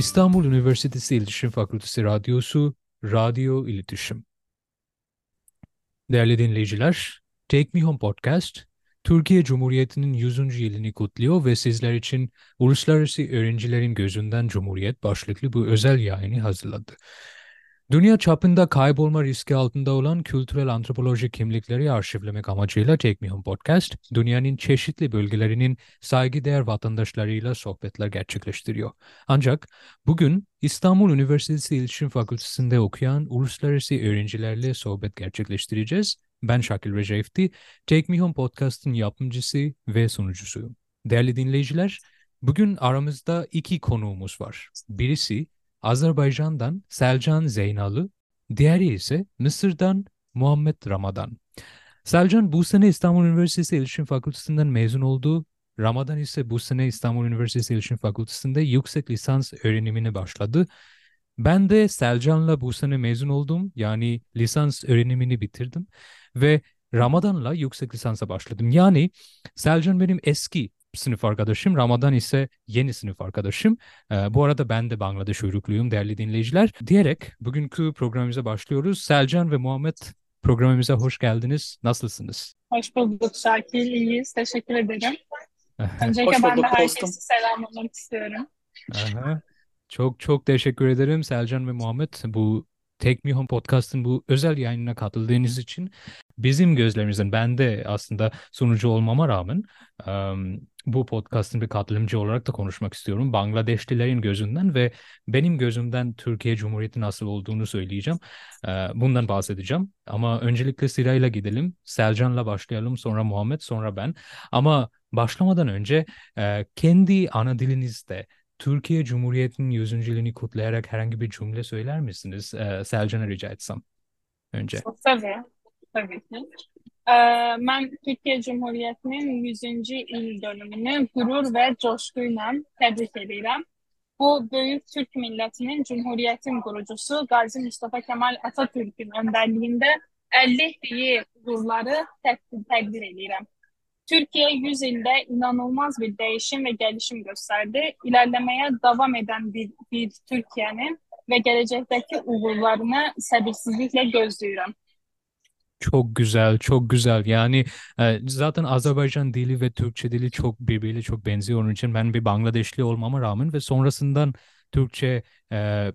İstanbul Üniversitesi İletişim Fakültesi Radyosu, Radyo İletişim. Değerli dinleyiciler, Take Me Home Podcast, Türkiye Cumhuriyeti'nin 100. yılını kutluyor ve sizler için Uluslararası Öğrencilerin Gözünden Cumhuriyet başlıklı bu özel yayını hazırladı. Dünya çapında kaybolma riski altında olan kültürel antropoloji kimlikleri arşivlemek amacıyla Take Me Home Podcast, dünyanın çeşitli bölgelerinin saygıdeğer vatandaşlarıyla sohbetler gerçekleştiriyor. Ancak bugün İstanbul Üniversitesi İletişim Fakültesi'nde okuyan uluslararası öğrencilerle sohbet gerçekleştireceğiz. Ben Şakil Recep'ti, Take Me Home Podcast'ın yapımcısı ve sunucusuyum. Değerli dinleyiciler, bugün aramızda iki konuğumuz var. Birisi Azerbaycan'dan Selcan Zeynalı, diğeri ise Mısır'dan Muhammed Ramadan. Selcan bu sene İstanbul Üniversitesi İletişim Fakültesinden mezun oldu. Ramadan ise bu sene İstanbul Üniversitesi İletişim Fakültesi'nde yüksek lisans öğrenimine başladı. Ben de Selcan'la bu sene mezun oldum. Yani lisans öğrenimini bitirdim. Ve Ramadan'la yüksek lisansa başladım. Yani Selcan benim eski sınıf arkadaşım. Ramadan ise yeni sınıf arkadaşım. Ee, bu arada ben de Bangladeş uyrukluyum değerli dinleyiciler. Diyerek bugünkü programımıza başlıyoruz. Selcan ve Muhammed programımıza hoş geldiniz. Nasılsınız? Hoş bulduk Şakir. İyiyiz. Teşekkür ederim. Öncelikle Hoş ben de bulduk herkese selamlamak istiyorum. Aha. Çok çok teşekkür ederim Selcan ve Muhammed bu Take Me Home Podcast'ın bu özel yayınına katıldığınız için. Bizim gözlerimizden ben de aslında sunucu olmama rağmen bu podcast'ın bir katılımcı olarak da konuşmak istiyorum. Bangladeşlilerin gözünden ve benim gözümden Türkiye Cumhuriyeti nasıl olduğunu söyleyeceğim. Ee, Bundan bahsedeceğim. Ama öncelikle sırayla gidelim. Selcan'la başlayalım, sonra Muhammed, sonra ben. Ama başlamadan önce e, kendi ana dilinizde Türkiye Cumhuriyeti'nin 100. yılını kutlayarak herhangi bir cümle söyler misiniz? Ee, Selcan'a rica etsem önce. Tabii, tabii ki. Ee, ben Türkiye Cumhuriyeti'nin 100. il dönümünü gurur ve coşkuyla tebrik ederim. Bu büyük Türk milletinin Cumhuriyet'in kurucusu Gazi Mustafa Kemal Atatürk'ün önderliğinde elde ettiği uğurları tek- takdir ederim. Türkiye 100 ilde inanılmaz bir değişim ve gelişim gösterdi. İlerlemeye devam eden bir, bir Türkiye'nin ve gelecekteki uğurlarını sabırsızlıkla gözlüyorum. Çok güzel, çok güzel. Yani e, zaten Azerbaycan dili ve Türkçe dili çok birbiriyle çok benziyor. Onun için ben bir Bangladeşli olmama rağmen ve sonrasından Türkçe e,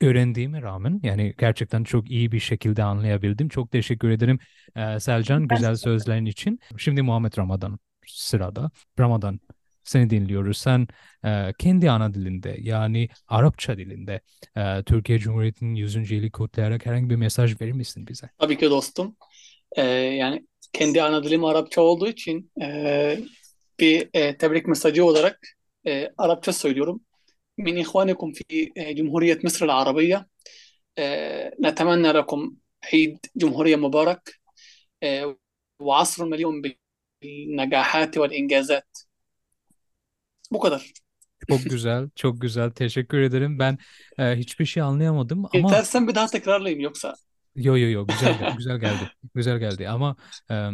öğrendiğime rağmen yani gerçekten çok iyi bir şekilde anlayabildim. Çok teşekkür ederim e, Selcan güzel sözlerin için. Şimdi Muhammed Ramadan sırada. Ramadan seni dinliyoruz. Sen e, kendi ana dilinde yani Arapça dilinde e, Türkiye Cumhuriyeti'nin 100. yılı kutlayarak herhangi bir mesaj verir misin bize? Tabii ki dostum. E, yani kendi ana dilim Arapça olduğu için e, bir e, tebrik mesajı olarak e, Arapça söylüyorum. Min ihvanekum fi e, Cumhuriyet Mısır Arabiye. Netemenna lekum Eid Cumhuriye mübarek. E, ve asrun milyon bil ve ingazat. Bu kadar. Çok güzel, çok güzel. Teşekkür ederim. Ben e, hiçbir şey anlayamadım ama İstersen bir daha tekrarlayayım yoksa. yo yo yo güzel gel- güzel geldi. Güzel geldi ama e,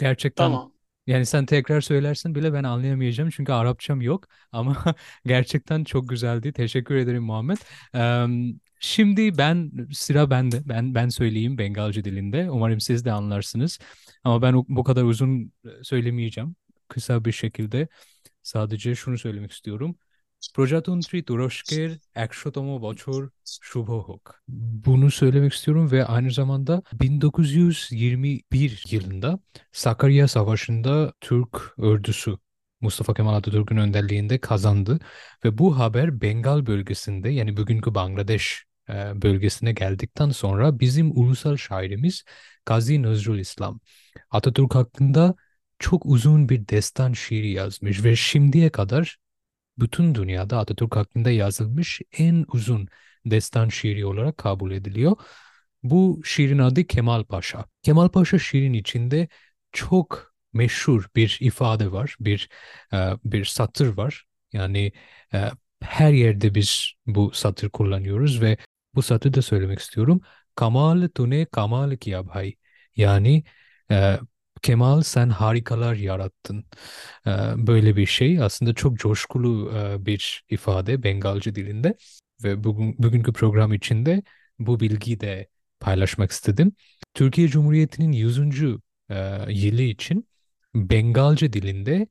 gerçekten Tamam. yani sen tekrar söylersin bile ben anlayamayacağım çünkü Arapçam yok ama gerçekten çok güzeldi. Teşekkür ederim Muhammed. E, şimdi ben sıra bende. Ben ben söyleyeyim Bengalce dilinde. Umarım siz de anlarsınız. Ama ben bu kadar uzun e, söylemeyeceğim. Kısa bir şekilde sadece şunu söylemek istiyorum. প্রজাতন্ত্রী তুরস্কের একশোতম বছর শুভ হোক. Bunu söylemek istiyorum ve aynı zamanda 1921 yılında Sakarya Savaşı'nda Türk ordusu Mustafa Kemal Atatürk'ün önderliğinde kazandı ve bu haber Bengal bölgesinde yani bugünkü Bangladeş e, bölgesine geldikten sonra bizim ulusal şairimiz Gazi Nızrul İslam Atatürk hakkında çok uzun bir destan şiiri yazmış ve şimdiye kadar bütün dünyada Atatürk hakkında yazılmış en uzun destan şiiri olarak kabul ediliyor. Bu şiirin adı Kemal Paşa. Kemal Paşa şiirin içinde çok meşhur bir ifade var, bir e, bir satır var. Yani e, her yerde biz bu satır kullanıyoruz ve bu satırı da söylemek istiyorum. Kamal tune kamal kiya bhai. Yani e, Kemal sen harikalar yarattın. Böyle bir şey aslında çok coşkulu bir ifade Bengalce dilinde ve bugün bugünkü program içinde bu bilgiyi de paylaşmak istedim. Türkiye Cumhuriyeti'nin 100. e, yılı için Bengalce dilinde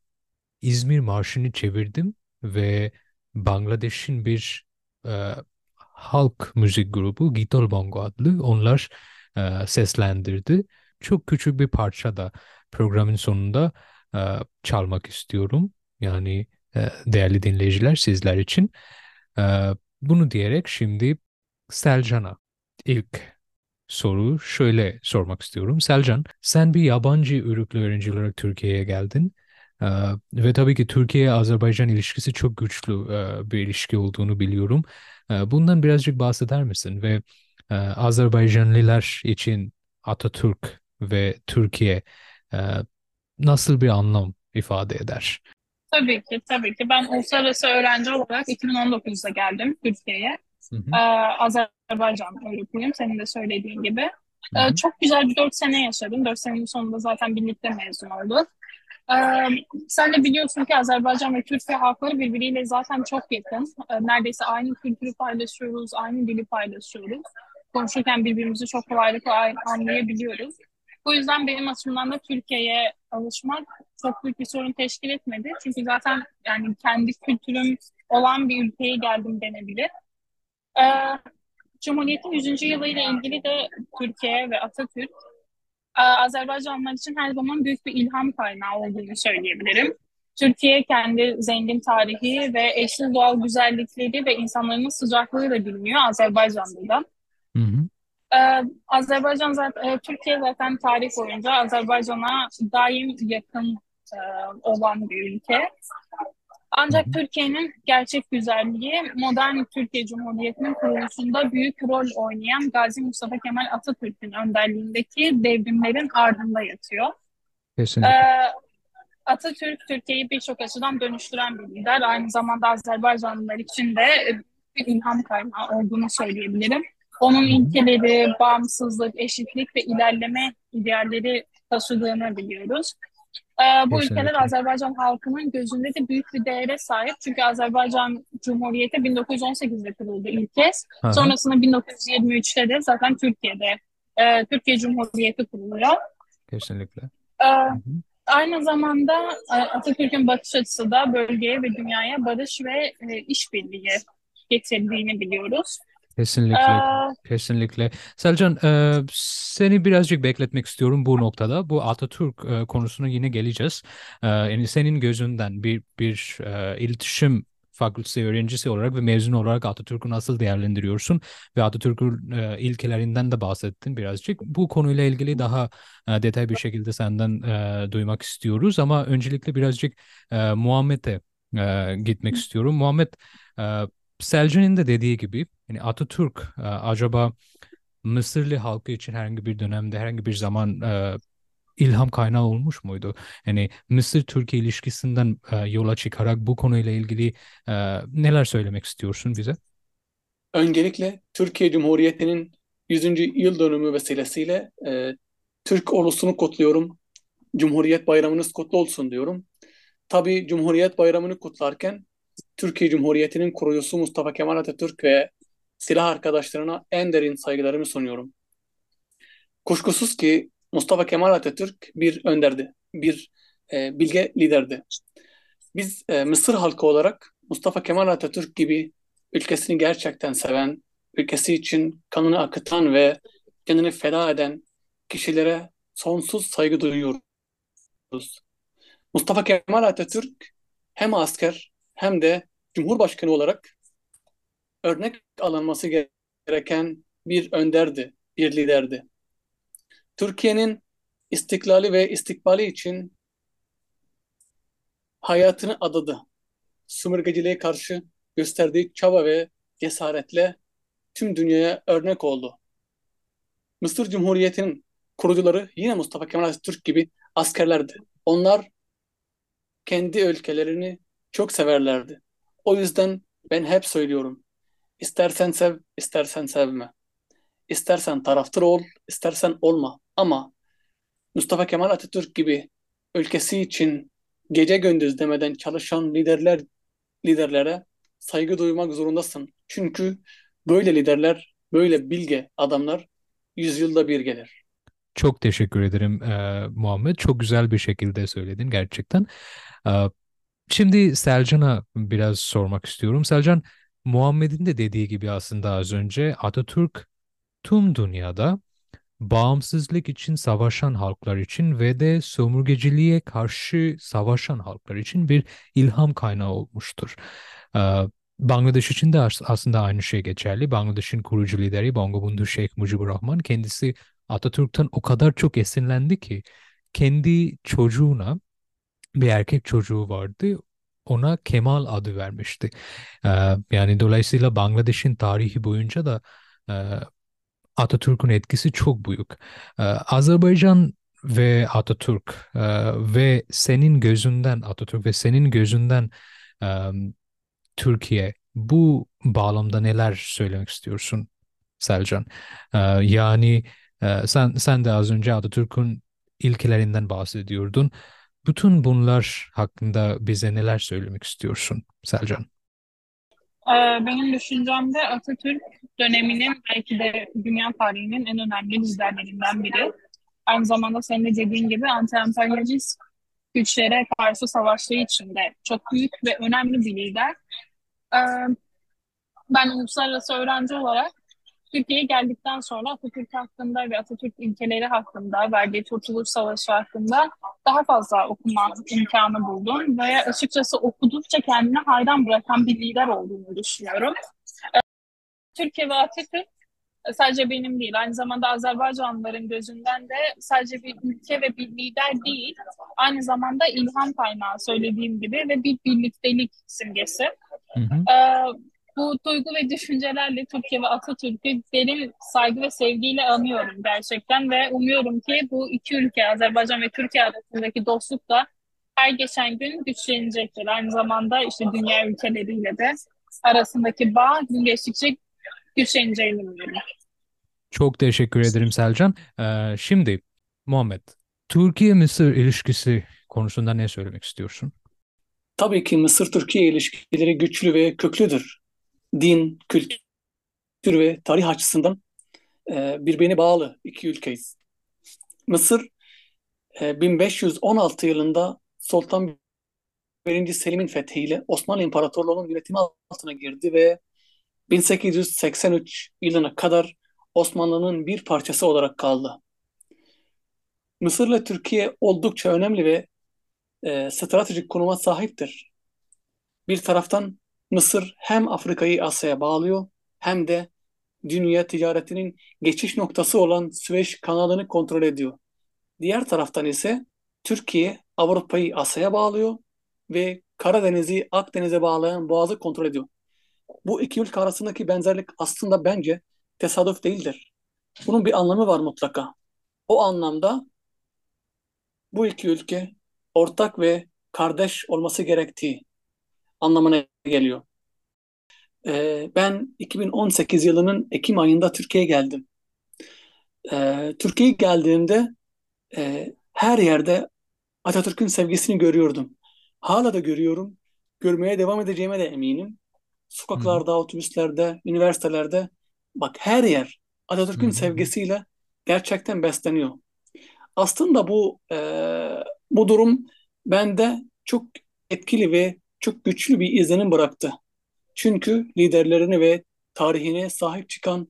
İzmir Marşı'nı çevirdim ve Bangladeş'in bir e, halk müzik grubu Gitol Bongo adlı onlar e, seslendirdi. Çok küçük bir parça da programın sonunda e, çalmak istiyorum. Yani e, değerli dinleyiciler sizler için. E, bunu diyerek şimdi Selcan'a ilk soru şöyle sormak istiyorum. Selcan, sen bir yabancı uyruklu öğrenci olarak Türkiye'ye geldin. Ee, ve tabii ki Türkiye-Azerbaycan ilişkisi çok güçlü e, bir ilişki olduğunu biliyorum. Ee, bundan birazcık bahseder misin? Ve e, Azerbaycanlılar için Atatürk ve Türkiye e, nasıl bir anlam ifade eder? Tabii ki, tabii ki. Ben uluslararası öğrenci olarak 2019'da geldim Türkiye'ye. Hı hı. Ee, Azerbaycan öğrenciyim, senin de söylediğin gibi. Hı Ee, hı. çok güzel bir dört sene yaşadım. Dört senenin sonunda zaten birlikte mezun olduk. Ee, sen de biliyorsun ki Azerbaycan ve Türkiye halkları birbiriyle zaten çok yakın. Ee, neredeyse aynı kültürü paylaşıyoruz, aynı dili paylaşıyoruz. Konuşurken birbirimizi çok kolaylıkla ay- anlayabiliyoruz. Bu yüzden benim açımdan da Türkiye'ye alışmak çok büyük bir sorun teşkil etmedi. Çünkü zaten yani kendi kültürüm olan bir ülkeye geldim denebilir. Ee, Cumhuriyet'in 100. yılı ile ilgili de Türkiye ve Atatürk e, Azerbaycanlılar için her zaman büyük bir ilham kaynağı olduğunu söyleyebilirim. Türkiye kendi zengin tarihi ve eşsiz doğal güzellikleri ve insanların sıcaklığıyla biliniyor Azerbaycan'da. Ee, Azerbaycan zaten, e, Türkiye zaten tarih boyunca Azerbaycan'a daim yakın e, olan bir ülke. Ancak. Türkiye'nin gerçek güzelliği modern Türkiye Cumhuriyeti'nin kuruluşunda büyük rol oynayan Gazi Mustafa Kemal Atatürk'ün önderliğindeki devrimlerin ardında yatıyor. Kesinlikle. Ee, Atatürk Türkiye'yi birçok açıdan dönüştüren bir lider. Aynı zamanda Azerbaycanlılar için de bir ilham kaynağı olduğunu söyleyebilirim. Onun ilkeleri, bağımsızlık, eşitlik ve ilerleme idealleri taşıdığını biliyoruz. Ee, bu ülkeler Kesinlikle. Azerbaycan halkının gözünde de büyük bir değere sahip. Çünkü Azerbaycan Cumhuriyeti 1918'de kuruldu ilk kez. Hı. Sonrasında 1923'te de zaten Türkiye'de e, Türkiye Cumhuriyeti kuruluyor. Kesinlikle. Ee, Hı hı. Aynı zamanda e, Atatürk'ün bakış açısı da bölgeye ve dünyaya barış ve e, işbirliği getirdiğini biliyoruz. Kesinlikle, Ee, kesinlikle. Selcan, e, seni birazcık bekletmek istiyorum bu noktada. Bu Atatürk e, konusuna yine geleceğiz. E, yani senin gözünden bir bir e, iletişim fakültesi öğrencisi olarak ve mezun olarak Atatürk'ü nasıl değerlendiriyorsun? Ve Atatürk'ün e, ilkelerinden de bahsettin birazcık. Bu konuyla ilgili daha e, detay bir şekilde senden e, duymak istiyoruz. Ama öncelikle birazcık e, Muhammed'e e, gitmek istiyorum. Muhammed, e, Selcan'ın da dediği gibi yani Atatürk e, acaba Mısırlı halkı için herhangi bir dönemde herhangi bir zaman e, ilham kaynağı olmuş muydu? Yani Mısır-Türkiye ilişkisinden e, yola çıkarak bu konuyla ilgili neler söylemek istiyorsun bize? Öncelikle Türkiye Cumhuriyeti'nin 100. yıl dönümü vesilesiyle e, Türk orlusunu kutluyorum. Cumhuriyet Bayramınız kutlu olsun diyorum. Tabii Cumhuriyet Bayramını kutlarken Türkiye Cumhuriyeti'nin kurucusu Mustafa Kemal Atatürk ve silah arkadaşlarına en derin saygılarımı sunuyorum. Kuşkusuz ki Mustafa Kemal Atatürk bir önderdi, bir e, bilge liderdi. Biz e, Mısır halkı olarak Mustafa Kemal Atatürk gibi ülkesini gerçekten seven, ülkesi için kanını akıtan ve kendini feda eden kişilere sonsuz saygı duyuyoruz. Mustafa Kemal Atatürk hem asker hem de Cumhurbaşkanı olarak örnek alınması gereken bir önderdi, bir liderdi. Türkiye'nin istiklali ve istikbali için hayatını adadı. Sömürgeciliğe karşı gösterdiği çaba ve cesaretle tüm dünyaya örnek oldu. Mısır Cumhuriyeti'nin kurucuları yine Mustafa Kemal Atatürk gibi askerlerdi. Onlar kendi ülkelerini çok severlerdi. O yüzden ben hep söylüyorum. İstersen sev, istersen sevme. İstersen taraftar ol, istersen olma. Ama Mustafa Kemal Atatürk gibi ülkesi için gece gündüz demeden çalışan liderler liderlere saygı duymak zorundasın. Çünkü böyle liderler, böyle bilge adamlar yüzyılda bir gelir. Çok teşekkür ederim e, Muhammed. Çok güzel bir şekilde söyledin gerçekten. E, şimdi Selcan'a biraz sormak istiyorum. Selcan, Muhammed'in de dediği gibi aslında az önce Atatürk tüm dünyada bağımsızlık için savaşan halklar için ve de sömürgeciliğe karşı savaşan halklar için bir ilham kaynağı olmuştur. Bangladeş için de aslında aynı şey geçerli. Bangladeş'in kurucu lideri Bangabandhu Sheikh Mujibur Rahman kendisi Atatürk'ten o kadar çok esinlendi ki kendi çocuğuna bir erkek çocuğu vardı. Ona Kemal adı vermişti. Yani dolayısıyla Bangladeş'in tarihi boyunca da Atatürk'ün etkisi çok büyük. Ee, Azerbaycan ve Atatürk ve senin gözünden Atatürk ve senin gözünden Türkiye bu bağlamda neler söylemek istiyorsun Selcan? Yani sen sen de az önce Atatürk'ün ilkelerinden bahsediyordun. Bütün bunlar hakkında bize neler söylemek istiyorsun Selcan? Ee, benim düşüncemde Atatürk döneminin belki de dünya tarihinin en önemli liderlerinden biri. Aynı zamanda senin de dediğin gibi anti-emperyalist güçlere karşı savaştığı için de çok büyük ve önemli bir lider. Ee, ben uluslararası öğrenci olarak Türkiye'ye geldikten sonra Atatürk hakkında ve Atatürk ilkeleri hakkında, verdiği Kurtuluş Savaşı hakkında daha fazla okuma imkanı buldum. Ve açıkçası okudukça kendini hayran bırakan bir lider olduğunu düşünüyorum. Ee, Türkiye ve Atatürk sadece benim değil, aynı zamanda Azerbaycanlıların gözünden de sadece bir ülke ve bir lider değil, aynı zamanda ilham kaynağı söylediğim gibi ve bir birliktelik simgesi. Hı hı. Ee, bu duygu ve düşüncelerle Türkiye ve Atatürk'ü derin saygı ve sevgiyle anıyorum gerçekten ve umuyorum ki bu iki ülke Azerbaycan ve Türkiye arasındaki dostluk da her geçen gün güçlenecektir. Aynı zamanda işte dünya ülkeleriyle de arasındaki bağ gün geçtikçe güçleneceğini umuyorum. Çok teşekkür ederim Selcan. Ee, şimdi Muhammed, Türkiye-Mısır ilişkisi konusunda ne söylemek istiyorsun? Tabii ki Mısır-Türkiye ilişkileri güçlü ve köklüdür din, kültür ve tarih açısından e, birbirine bağlı iki ülkeyiz. Mısır e, 1516 yılında Sultan 1. Selim'in fethiyle Osmanlı İmparatorluğu'nun yönetimi altına girdi ve 1883 yılına kadar Osmanlı'nın bir parçası olarak kaldı. Mısır'la Türkiye oldukça önemli ve e, stratejik konuma sahiptir. Bir taraftan Mısır hem Afrika'yı Asya'ya bağlıyor hem de dünya ticaretinin geçiş noktası olan Süveyş kanalını kontrol ediyor. Diğer taraftan ise Türkiye Avrupa'yı Asya'ya bağlıyor ve Karadeniz'i Akdeniz'e bağlayan boğazı kontrol ediyor. Bu iki ülke arasındaki benzerlik aslında bence tesadüf değildir. Bunun bir anlamı var mutlaka. O anlamda bu iki ülke ortak ve kardeş olması gerektiği anlamına geliyor. Ee, ben 2018 yılının Ekim ayında Türkiye'ye geldim. Ee, Türkiye'ye geldiğimde e, her yerde Atatürk'ün sevgisini görüyordum. Hala da görüyorum. Görmeye devam edeceğime de eminim. Sokaklarda, Hı. otobüslerde, üniversitelerde bak her yer Atatürk'ün sevgisiyle gerçekten besleniyor. Aslında bu e, bu durum bende çok etkili ve çok güçlü bir izlenim bıraktı. Çünkü liderlerini ve tarihine sahip çıkan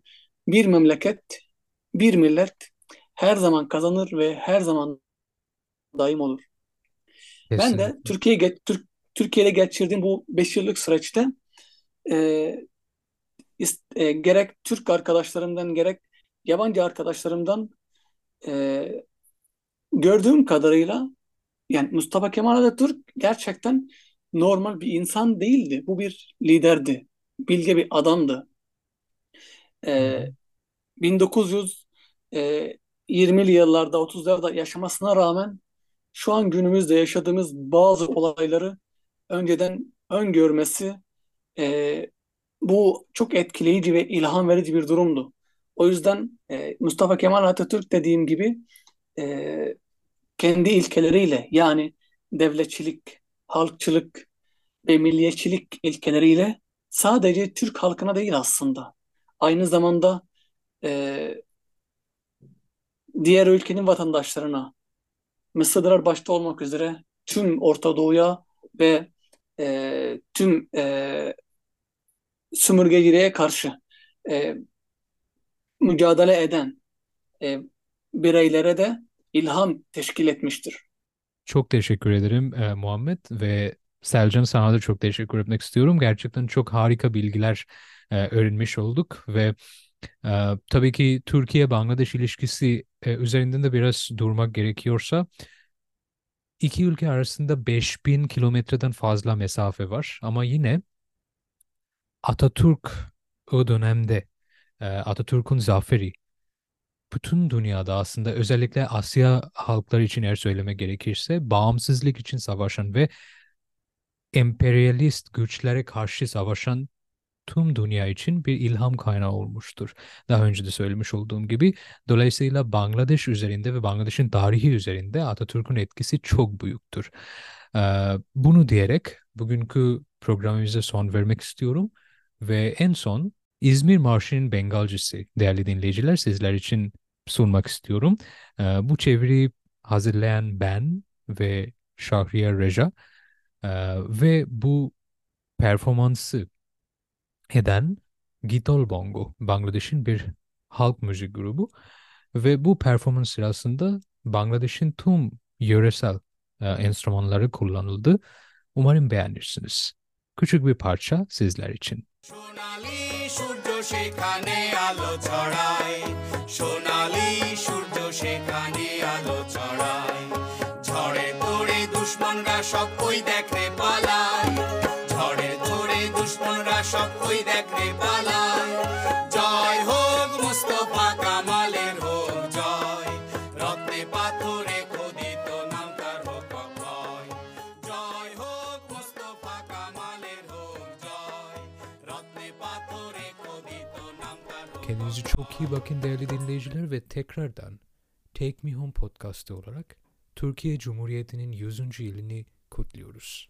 bir memleket, bir millet her zaman kazanır ve her zaman daim olur. Kesinlikle. Ben de Türkiye'ye Türk, Türkiye'de geçirdiğim bu 5 yıllık süreçte e, e, gerek Türk arkadaşlarımdan gerek yabancı arkadaşlarımdan e, gördüğüm kadarıyla yani Mustafa Kemal Atatürk gerçekten normal bir insan değildi. Bu bir liderdi. Bilge bir adamdı. Ee, 1920'li yıllarda 30'larda yaşamasına rağmen şu an günümüzde yaşadığımız bazı olayları önceden öngörmesi e, bu çok etkileyici ve ilham verici bir durumdu. O yüzden e, Mustafa Kemal Atatürk dediğim gibi e, kendi ilkeleriyle yani devletçilik, halkçılık ve milliyetçilik ilkeleriyle sadece Türk halkına değil aslında. Aynı zamanda e, diğer ülkenin vatandaşlarına, Mısırlılar başta olmak üzere tüm Orta Doğu'ya ve e, tüm e, sömürgeciliğe karşı e, mücadele eden e, bireylere de ilham teşkil etmiştir. Çok teşekkür ederim e, Muhammed ve Selcan sana da çok teşekkür etmek istiyorum. Gerçekten çok harika bilgiler e, öğrenmiş olduk ve e, tabii ki Türkiye-Bangladeş ilişkisi e, üzerinden de biraz durmak gerekiyorsa iki ülke arasında 5000 kilometreden fazla mesafe var ama yine Atatürk o dönemde e, Atatürk'ün zaferi bütün dünyada aslında özellikle Asya halkları için eğer söyleme gerekirse bağımsızlık için savaşan ve emperyalist güçlere karşı savaşan tüm dünya için bir ilham kaynağı olmuştur. Daha önce de söylemiş olduğum gibi. Dolayısıyla Bangladeş üzerinde ve Bangladeş'in tarihi üzerinde Atatürk'ün etkisi çok büyüktür. Bunu diyerek bugünkü programımıza son vermek istiyorum. Ve en son İzmir Marşı'nın Bengalcisi değerli dinleyiciler sizler için sunmak istiyorum. Ee, bu çeviriyi hazırlayan ben ve Şahriye Reja ee, ve bu performansı eden Gitol Bongo, Bangladeş'in bir halk müzik grubu ve bu performans sırasında Bangladeş'in tüm yöresel e, enstrümanları kullanıldı. Umarım beğenirsiniz. Küçük bir parça sizler için. সোনালি সূর্য সেখানে আলো ছড়ায় সোনালি সূর্য সেখানে আলো ছড়ায়। ঝড়ে তোড়ে দুশ্মনরা সব ওই দেখে পালায়। ঝড়ে তোড়ে দুশ্মনরা সব ওই দেখে পালায়। Kendinize çok iyi bakın değerli dinleyiciler ve tekrardan Take Me Home podcastı olarak Türkiye Cumhuriyeti'nin 100. yılını kutluyoruz.